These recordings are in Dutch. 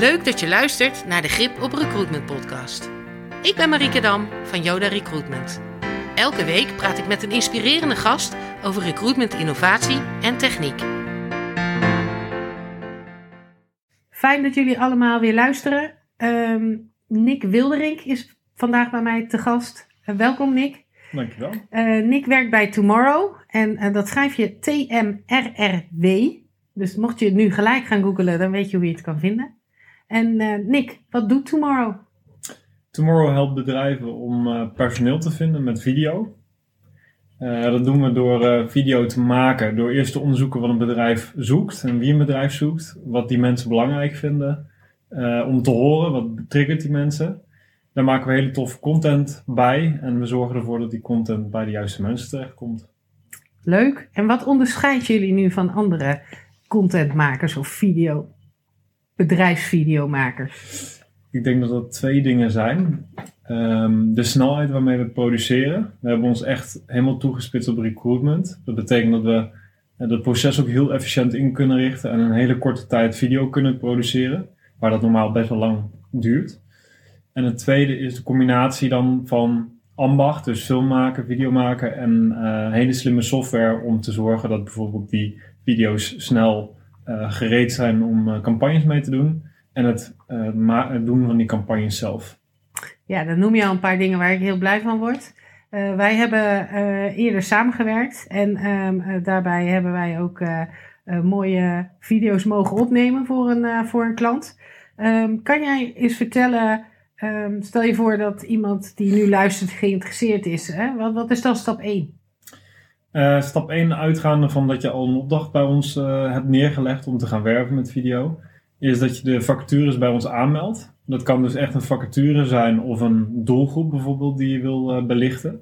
Leuk dat je luistert naar de Grip op Recruitment podcast. Ik ben Marieke Dam van Yoda Recruitment. Elke week praat ik met een inspirerende gast over recruitment innovatie en techniek. Fijn dat jullie allemaal weer luisteren. Ehm, Nick Wilderink is vandaag bij mij te gast. Uh, welkom Nick. Dankjewel. Uh, Nick werkt bij Tomorrow en uh, dat schrijf je T-M-R-R-W. Dus mocht je het nu gelijk gaan googlen, dan weet je hoe je het kan vinden. En Nick, wat doet Tomorrow? Tomorrow helpt bedrijven om personeel te vinden met video. dat doen we door video te maken, door eerst te onderzoeken wat een bedrijf zoekt en wie een bedrijf zoekt, wat die mensen belangrijk vinden, om te horen wat triggert die mensen. Daar maken we hele toffe content bij en we zorgen ervoor dat die content bij de juiste mensen terechtkomt. Leuk. En wat onderscheidt jullie nu van andere contentmakers of video, bedrijfsvideomakers? Ik denk dat dat twee dingen zijn. Um, de snelheid waarmee we produceren. We hebben ons echt helemaal toegespitst op recruitment. Dat betekent dat we het proces ook heel efficiënt in kunnen richten en een hele korte tijd video kunnen produceren. Waar dat normaal best wel lang duurt. En het tweede is de combinatie dan van ambacht, dus film maken, video maken en uh, hele slimme software om te zorgen dat bijvoorbeeld die video's snel gereed zijn om uh, campagnes mee te doen. En het, het, doen van die campagnes zelf. Ja, dan noem je al een paar dingen waar ik heel blij van word. wij hebben eerder samengewerkt en um, daarbij hebben wij ook mooie video's mogen opnemen voor een, voor een klant. Um, kan jij eens vertellen Um, stel je voor dat iemand die nu luistert geïnteresseerd is. Hè? Wat, wat is dan stap 1? Eh, stap 1, uitgaande van dat je al een opdracht bij ons uh, hebt neergelegd om te gaan werven met video, is dat je de vacatures bij ons aanmeldt. Dat kan dus echt een vacature zijn of een doelgroep bijvoorbeeld die je wil uh, belichten.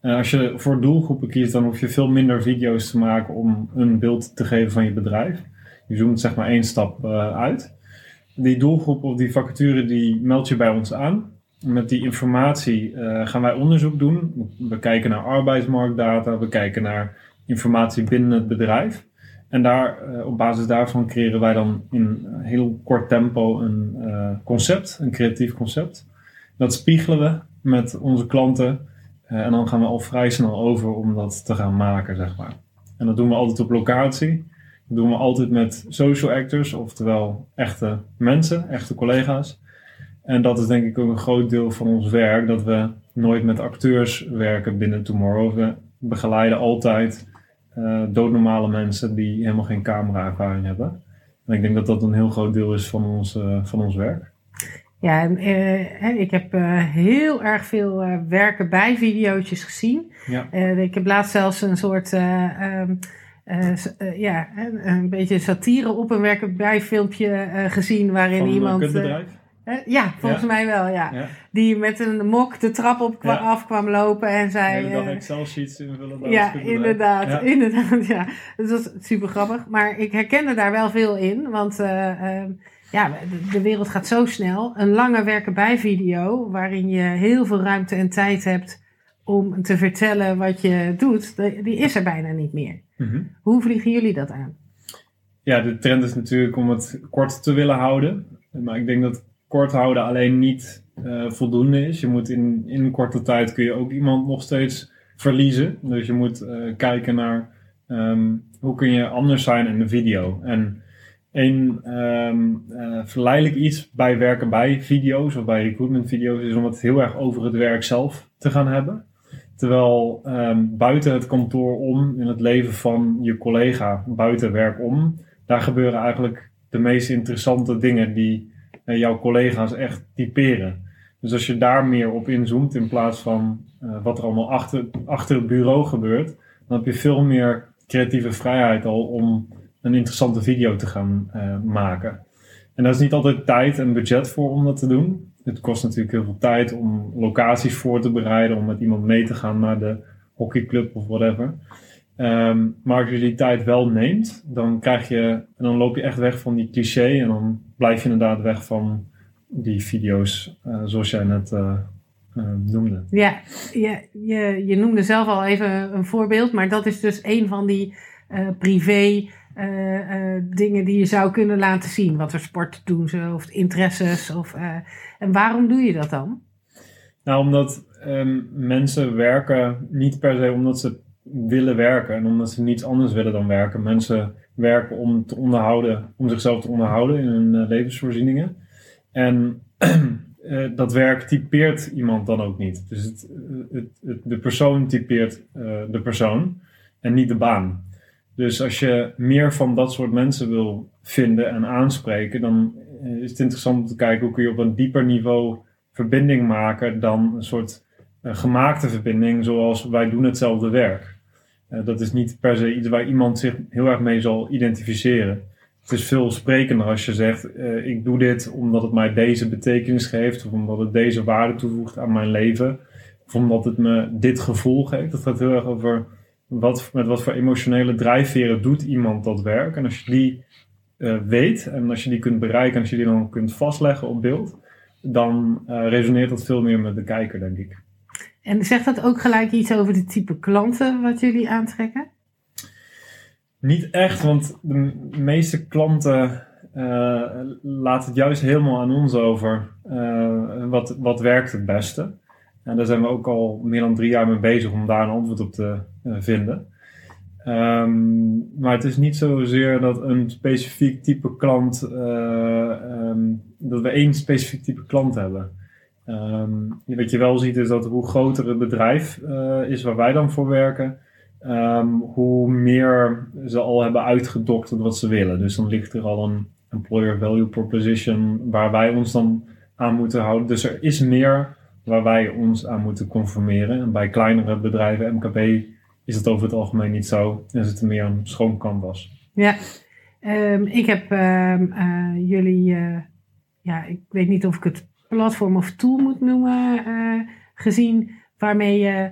als je voor doelgroepen kiest, dan hoef je veel minder video's te maken om een beeld te geven van je bedrijf. Je zoomt zeg maar één stap uit die doelgroep of die vacature die meld je bij ons aan. Met die informatie uh, gaan wij onderzoek doen. We kijken naar arbeidsmarktdata, we kijken naar informatie binnen het bedrijf. En daar, uh, op basis daarvan creëren wij dan in heel kort tempo een uh, concept, een creatief concept. Dat spiegelen we met onze klanten en dan gaan we al vrij snel over om dat te gaan maken, zeg maar. En dat doen we altijd op locatie. Dat doen we altijd met social actors, oftewel echte mensen, echte collega's. En dat is denk ik ook een groot deel van ons werk, dat we nooit met acteurs werken binnen Tomorrow. We begeleiden altijd uh, doodnormale mensen die helemaal geen camera-ervaring hebben. En ik denk dat dat een heel groot deel is van ons, uh, van ons werk. Ja, uh, ik heb heel erg veel werken bij video's gezien. Ja. ik heb laatst zelfs een soort uh, uh, ja, een, een, beetje satire op een werken bij filmpje uh, gezien waarin Van iemand. Ja, volgens ja. mij wel, ja. ja. Die met een mok de trap op kwam, af kwam lopen en zei. De Excel-sheets invullen. Ja, inderdaad, inderdaad, ja. Dat was super grappig. Maar ik herkende daar wel veel in, want ehm, ja, de, de, wereld gaat zo snel. Een lange werken bij video, waarin je heel veel ruimte en tijd hebt om te vertellen wat je doet, die is er bijna niet meer. Mhm. Hoe vliegen jullie dat aan? Ja, de trend is natuurlijk om het kort te willen houden. Maar ik denk dat kort houden alleen niet uh, voldoende is. Je moet in, in korte tijd kun je ook iemand nog steeds verliezen. Dus je moet uh, kijken naar um, hoe kun je anders zijn in de video. En een um, uh, verleidelijk iets bij werken bij video's of bij recruitment video's is om het heel erg over het werk zelf te gaan hebben. Terwijl um, buiten het kantoor om, in het leven van je collega, buiten werk om, daar gebeuren eigenlijk de meest interessante dingen die jouw collega's echt typeren. Dus als je daar meer op inzoomt in plaats van uh, wat er allemaal achter, achter het bureau gebeurt, dan heb je veel meer creatieve vrijheid al om een interessante video te gaan uh, maken. En daar is niet altijd tijd en budget voor om dat te doen het kost natuurlijk heel veel tijd om locaties voor te bereiden, om met iemand mee te gaan naar de hockeyclub of whatever. Um, maar als je die tijd wel neemt, dan krijg je, en dan loop je echt weg van die cliché en dan blijf je inderdaad weg van die video's uh, zoals jij net uh, uh, noemde. Ja, je, je, je noemde zelf al even een voorbeeld, maar dat is dus een van die privé eh, eh, dingen die je zou kunnen laten zien? Wat voor sport doen ze of interesses? Of, eh, en waarom doe je dat dan? Nou, omdat ehm, mensen werken niet per se omdat ze willen werken en omdat ze niets anders willen dan werken. Mensen werken om te onderhouden, om zichzelf te onderhouden in hun eh, levensvoorzieningen. En eh, dat werk typeert iemand dan ook niet. Dus het, het, het- de persoon typeert eh, de persoon en niet de baan. Dus als je meer van dat soort mensen wil vinden en aanspreken, dan eh, is het interessant om te kijken hoe kun je op een dieper niveau verbinding maken dan een soort eh, gemaakte verbinding, zoals wij doen hetzelfde werk. Eh, dat is niet per se iets waar iemand zich heel erg mee zal identificeren. Het is veel sprekender als je zegt: eh, Ik doe dit omdat het mij deze betekenis geeft, of omdat het deze waarde toevoegt aan mijn leven, of omdat het me dit gevoel geeft. Dat gaat heel erg over wat, met wat voor emotionele drijfveren doet iemand dat werk. En als je die eh, weet en als je die kunt bereiken en als je die dan kunt vastleggen op beeld, dan resoneert dat veel meer met de kijker, denk ik. En zegt dat ook gelijk iets over de type klanten wat jullie aantrekken? Niet echt, want de meeste klanten eh, laten het juist helemaal aan ons over. eh, wat, wat werkt het beste? En daar zijn we ook al meer dan drie jaar mee bezig om daar een antwoord op te eh, vinden. Ehm, maar het is niet zozeer dat een specifiek type klant, eh, ehm, dat we één specifiek type klant hebben. Ehm, wat je wel ziet is dat hoe groter het bedrijf eh, is waar wij dan voor werken, Ehm, hoe meer ze al hebben uitgedokterd wat ze willen. Dus dan ligt er al een employer value proposition waar wij ons dan aan moeten houden. Dus er is meer waar wij ons aan moeten conformeren. En bij kleinere bedrijven, MKB, is het over het algemeen niet zo. Dan is het meer een schoon canvas. Ja, Ehm, ik heb eh, jullie, eh, ja, ik weet niet of ik het platform of tool moet noemen, eh, gezien waarmee je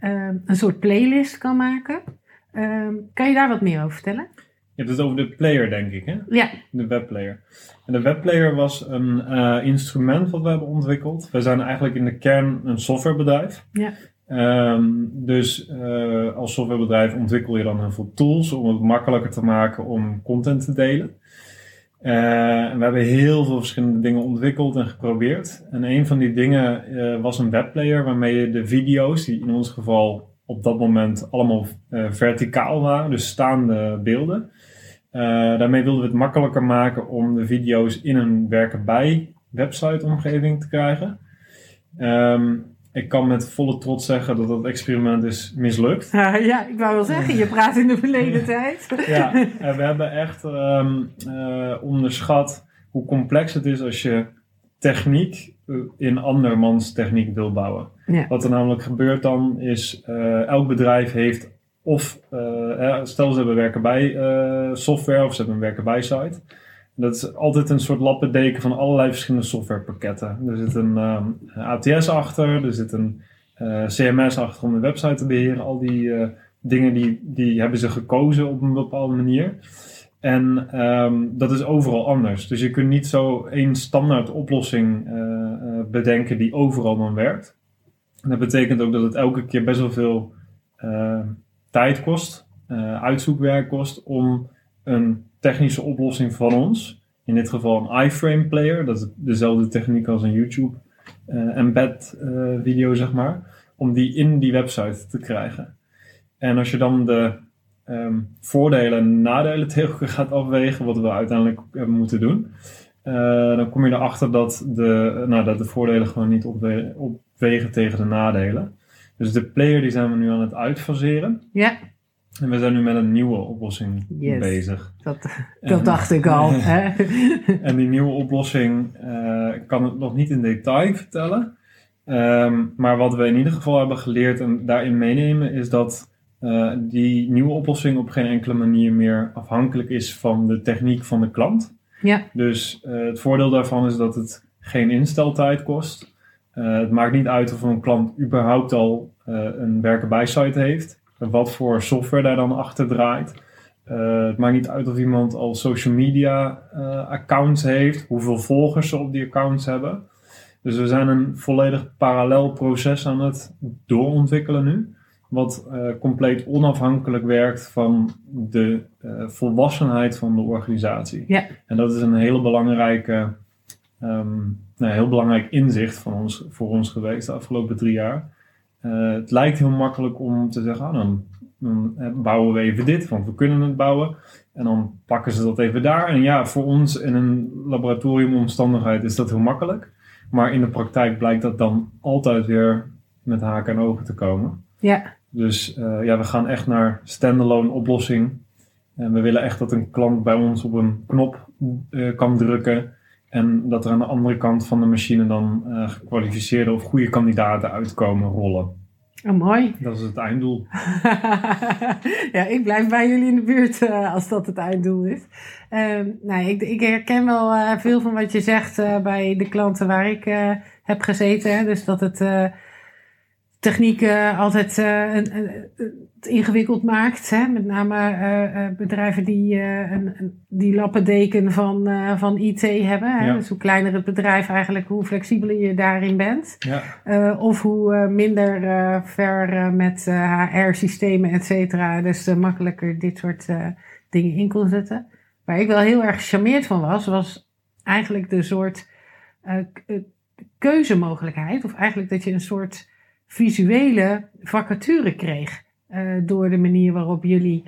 ehm, een soort playlist kan maken. Ehm, kan je daar wat meer over vertellen? Je hebt het over de player, denk ik, hè? Ja, De webplayer. En de webplayer was een eh, instrument wat we hebben ontwikkeld. We zijn eigenlijk in de kern een softwarebedrijf. Ja. Ehm, dus eh, als softwarebedrijf ontwikkel je dan heel veel tools om het makkelijker te maken om content te delen. En we hebben heel veel verschillende dingen ontwikkeld en geprobeerd. En een van die dingen eh, was een webplayer waarmee je de video's, die in ons geval op dat moment allemaal eh, verticaal waren, dus staande beelden. Daarmee wilden we het makkelijker maken om de video's in een werken bij website omgeving te krijgen. Ehm, ik kan met volle trots zeggen dat dat experiment is mislukt. ja, ik wou wel zeggen, je praat in de verleden tijd. Ja, en we hebben echt ehm, eh, onderschat hoe complex het is als je techniek eh, in andermans techniek wil bouwen. Ja. Wat er namelijk gebeurt dan is, eh, elk bedrijf heeft of, stel ze hebben werken bij software of ze hebben een werken bij site. Dat is altijd een soort lappendeken van allerlei verschillende softwarepakketten. Er zit een ehm, ATS achter, er zit een eh, CMS achter om de website te beheren. Al die eh, dingen die, die hebben ze gekozen op een bepaalde manier. En ehm, dat is overal anders. Dus je kunt niet zo één standaard oplossing eh, bedenken die overal dan werkt. Dat betekent ook dat het elke keer best wel veel tijd kost, uitzoekwerk kost om een technische oplossing van ons, in dit geval een iframe player, dat is dezelfde techniek als een YouTube eh, embed eh, video zeg maar, om die in die website te krijgen. En als je dan de ehm, voordelen en nadelen tegen elkaar gaat afwegen, wat we uiteindelijk hebben moeten doen, eh, dan kom je erachter dat de, nou, dat de voordelen gewoon niet opwe- opwegen tegen de nadelen. Dus de player die zijn we nu aan het uitfaseren. Ja, En we zijn nu met een nieuwe oplossing Yes. bezig. dat, dat dacht ik al. Hè? En die nieuwe oplossing eh, ik kan het nog niet in detail vertellen. Ehm, maar wat we in ieder geval hebben geleerd en daarin meenemen is dat eh, die nieuwe oplossing op geen enkele manier meer afhankelijk is van de techniek van de klant. Ja, Dus eh, het voordeel daarvan is dat het geen insteltijd kost. Het maakt niet uit of een klant überhaupt al een werken bij site heeft. Wat voor software daar dan achter draait. Eh, het maakt niet uit of iemand al social media eh, accounts heeft. Hoeveel volgers ze op die accounts hebben. Dus we zijn een volledig parallel proces aan het doorontwikkelen nu. wat eh, compleet onafhankelijk werkt van de volwassenheid van de organisatie. Ja. En dat is een hele belangrijke, ehm, nou, heel belangrijk inzicht van ons, voor ons geweest de afgelopen drie jaar. Eh, het lijkt heel makkelijk om te zeggen, ah, dan, dan eh, bouwen we even dit, want we kunnen het bouwen. En dan pakken ze dat even daar. En ja, voor ons in een laboratoriumomstandigheid is dat heel makkelijk. Maar in de praktijk blijkt dat dan altijd weer met haken en ogen te komen. Ja, Dus eh, ja, we gaan echt naar standalone oplossing. En we willen echt dat een klant bij ons op een knop kan drukken. En dat er aan de andere kant van de machine dan eh, gekwalificeerde of goede kandidaten uitkomen rollen. oh, mooi. Dat is het einddoel. ja, ik blijf bij jullie in de buurt eh, als dat het einddoel is. Ehm, nou, ik, ik herken wel eh, veel van wat je zegt bij de klanten waar ik heb gezeten. Hè. Dus dat het techniek eh, altijd eh, een, een- het ingewikkeld maakt. Hè. Met name eh, eh, bedrijven die, een, die lappendeken van, van IT hebben. Hè. Ja. Dus hoe kleiner het bedrijf eigenlijk, hoe flexibeler je daarin bent. Ja, of hoe minder ver met HR-systemen, et cetera. Dus makkelijker dit soort dingen in kon zetten. Waar ik wel heel erg gecharmeerd van was, was eigenlijk de soort keuzemogelijkheid. Of eigenlijk dat je een soort visuele vacature kreeg. eh, door de manier waarop jullie,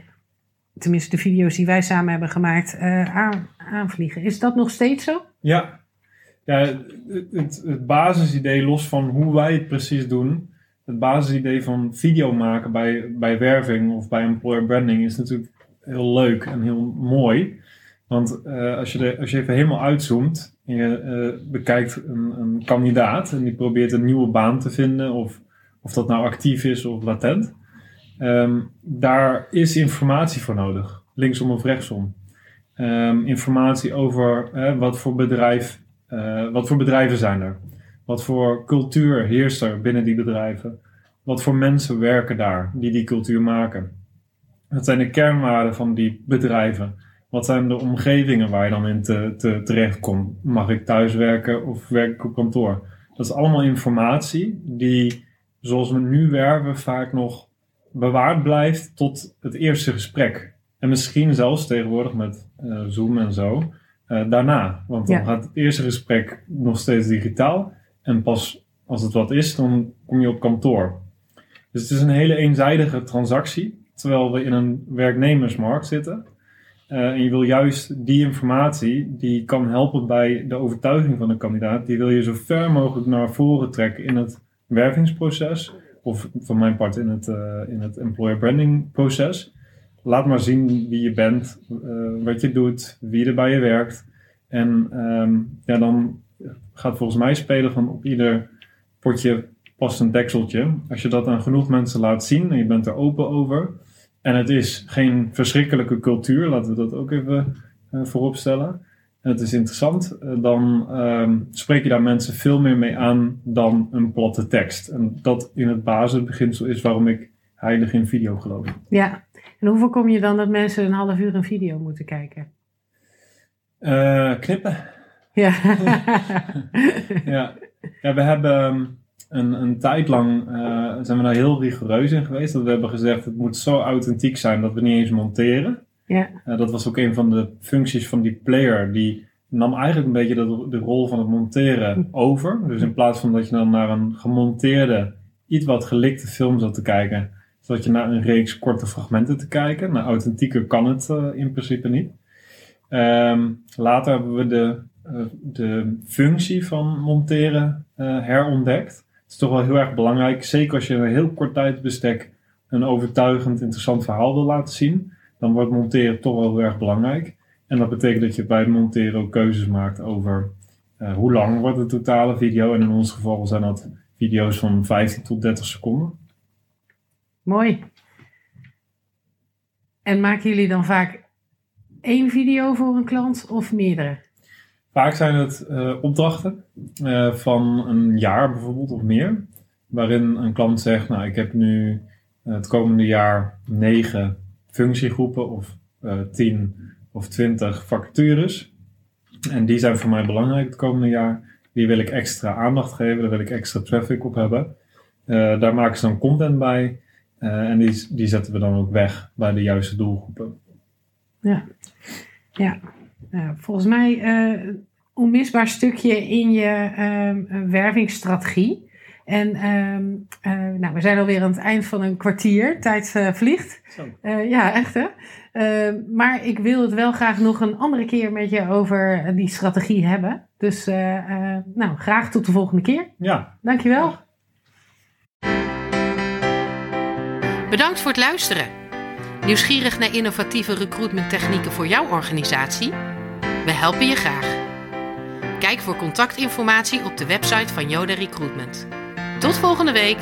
tenminste de video's die wij samen hebben gemaakt, eh, aan, aanvliegen. Is dat nog steeds zo? ja. ja het, basisidee, los van hoe wij het precies doen, het basisidee van video maken bij, bij werving of bij employer branding is natuurlijk heel leuk en heel mooi. Want eh, als, je de, als je even helemaal uitzoomt en je bekijkt een, een kandidaat en die probeert een nieuwe baan te vinden, of, of dat nou actief is of latent, ehm, daar is informatie voor nodig, linksom of rechtsom. Ehm, informatie over wat, voor bedrijf, eh, wat voor bedrijven zijn er. Wat voor cultuur heerst er binnen die bedrijven. Wat voor mensen werken daar die die cultuur maken. Wat zijn de kernwaarden van die bedrijven? Wat zijn de omgevingen waar je dan in te, te, terechtkomt? Mag ik thuis werken of werk ik op kantoor? Dat is allemaal informatie die, zoals we nu werven, vaak nog bewaard blijft tot het eerste gesprek. En misschien zelfs tegenwoordig met eh, Zoom en zo, eh, daarna. Want dan Ja. gaat het eerste gesprek nog steeds digitaal. En pas als het wat is, dan kom je op kantoor. Dus het is een hele eenzijdige transactie. Terwijl we in een werknemersmarkt zitten. Eh, en je wil juist die informatie, die kan helpen bij de overtuiging van de kandidaat, die wil je zo ver mogelijk naar voren trekken in het wervingsproces. Of van mijn part in het, eh, in het employer branding proces. Laat maar zien wie je bent, eh, wat je doet, wie er bij je werkt. En ehm, ja, dan gaat volgens mij spelen van op ieder potje past een dekseltje. Als je dat aan genoeg mensen laat zien en je bent er open over. En het is geen verschrikkelijke cultuur, laten we dat ook even eh, voorop stellen. En het is interessant, eh, dan ehm, spreek je daar mensen veel meer mee aan dan een platte tekst. En dat in het basisbeginsel is waarom ik heilig in video geloof. Ja. En hoe voorkom je dan dat mensen een half uur een video moeten kijken? Eh, knippen. Ja. ja. ja, we hebben ehm, een, een tijd lang eh, zijn we daar heel rigoureus in geweest. Dat we hebben gezegd, het moet zo authentiek zijn dat we niet eens monteren. Ja. Eh, dat was ook een van de functies van die player. Die nam eigenlijk een beetje de, de rol van het monteren over. Dus in plaats van dat je dan naar een gemonteerde, iets wat gelikte film zat te kijken, zat je naar een reeks korte fragmenten te kijken. Nou, authentieker kan het eh, in principe niet. Ehm, later hebben we de, eh, de functie van monteren herontdekt. Het is toch wel heel erg belangrijk, zeker als je in een heel kort tijdsbestek een overtuigend interessant verhaal wil laten zien dan wordt monteren toch wel heel erg belangrijk. En dat betekent dat je bij het monteren ook keuzes maakt over eh, hoe lang wordt de totale video. En in ons geval zijn dat video's van 15 tot 30 seconden. Mooi. En maken jullie dan vaak één video voor een klant of meerdere? Vaak zijn het eh, opdrachten eh, van een jaar bijvoorbeeld of meer. Waarin een klant zegt, nou ik heb nu het komende jaar negen functiegroepen of eh 10 of 20 vacatures. En die zijn voor mij belangrijk het komende jaar. Die wil ik extra aandacht geven, daar wil ik extra traffic op hebben. Eh, daar maken ze dan content bij. en die, die zetten we dan ook weg bij de juiste doelgroepen. Ja, ja. Nou, volgens mij een onmisbaar stukje in je uh, wervingsstrategie. En ehm, uh, nou, we zijn alweer aan het eind van een kwartier. Tijd uh, vliegt. Uh, ja, echt hè. Ehm, maar ik wil het wel graag nog een andere keer met je over die strategie hebben. Dus nou, graag tot de volgende keer. Ja. Dankjewel. Bedankt voor het luisteren. Nieuwsgierig naar innovatieve recruitment technieken voor jouw organisatie? We helpen je graag. Kijk voor contactinformatie op de website van Yoda Recruitment. Tot volgende week!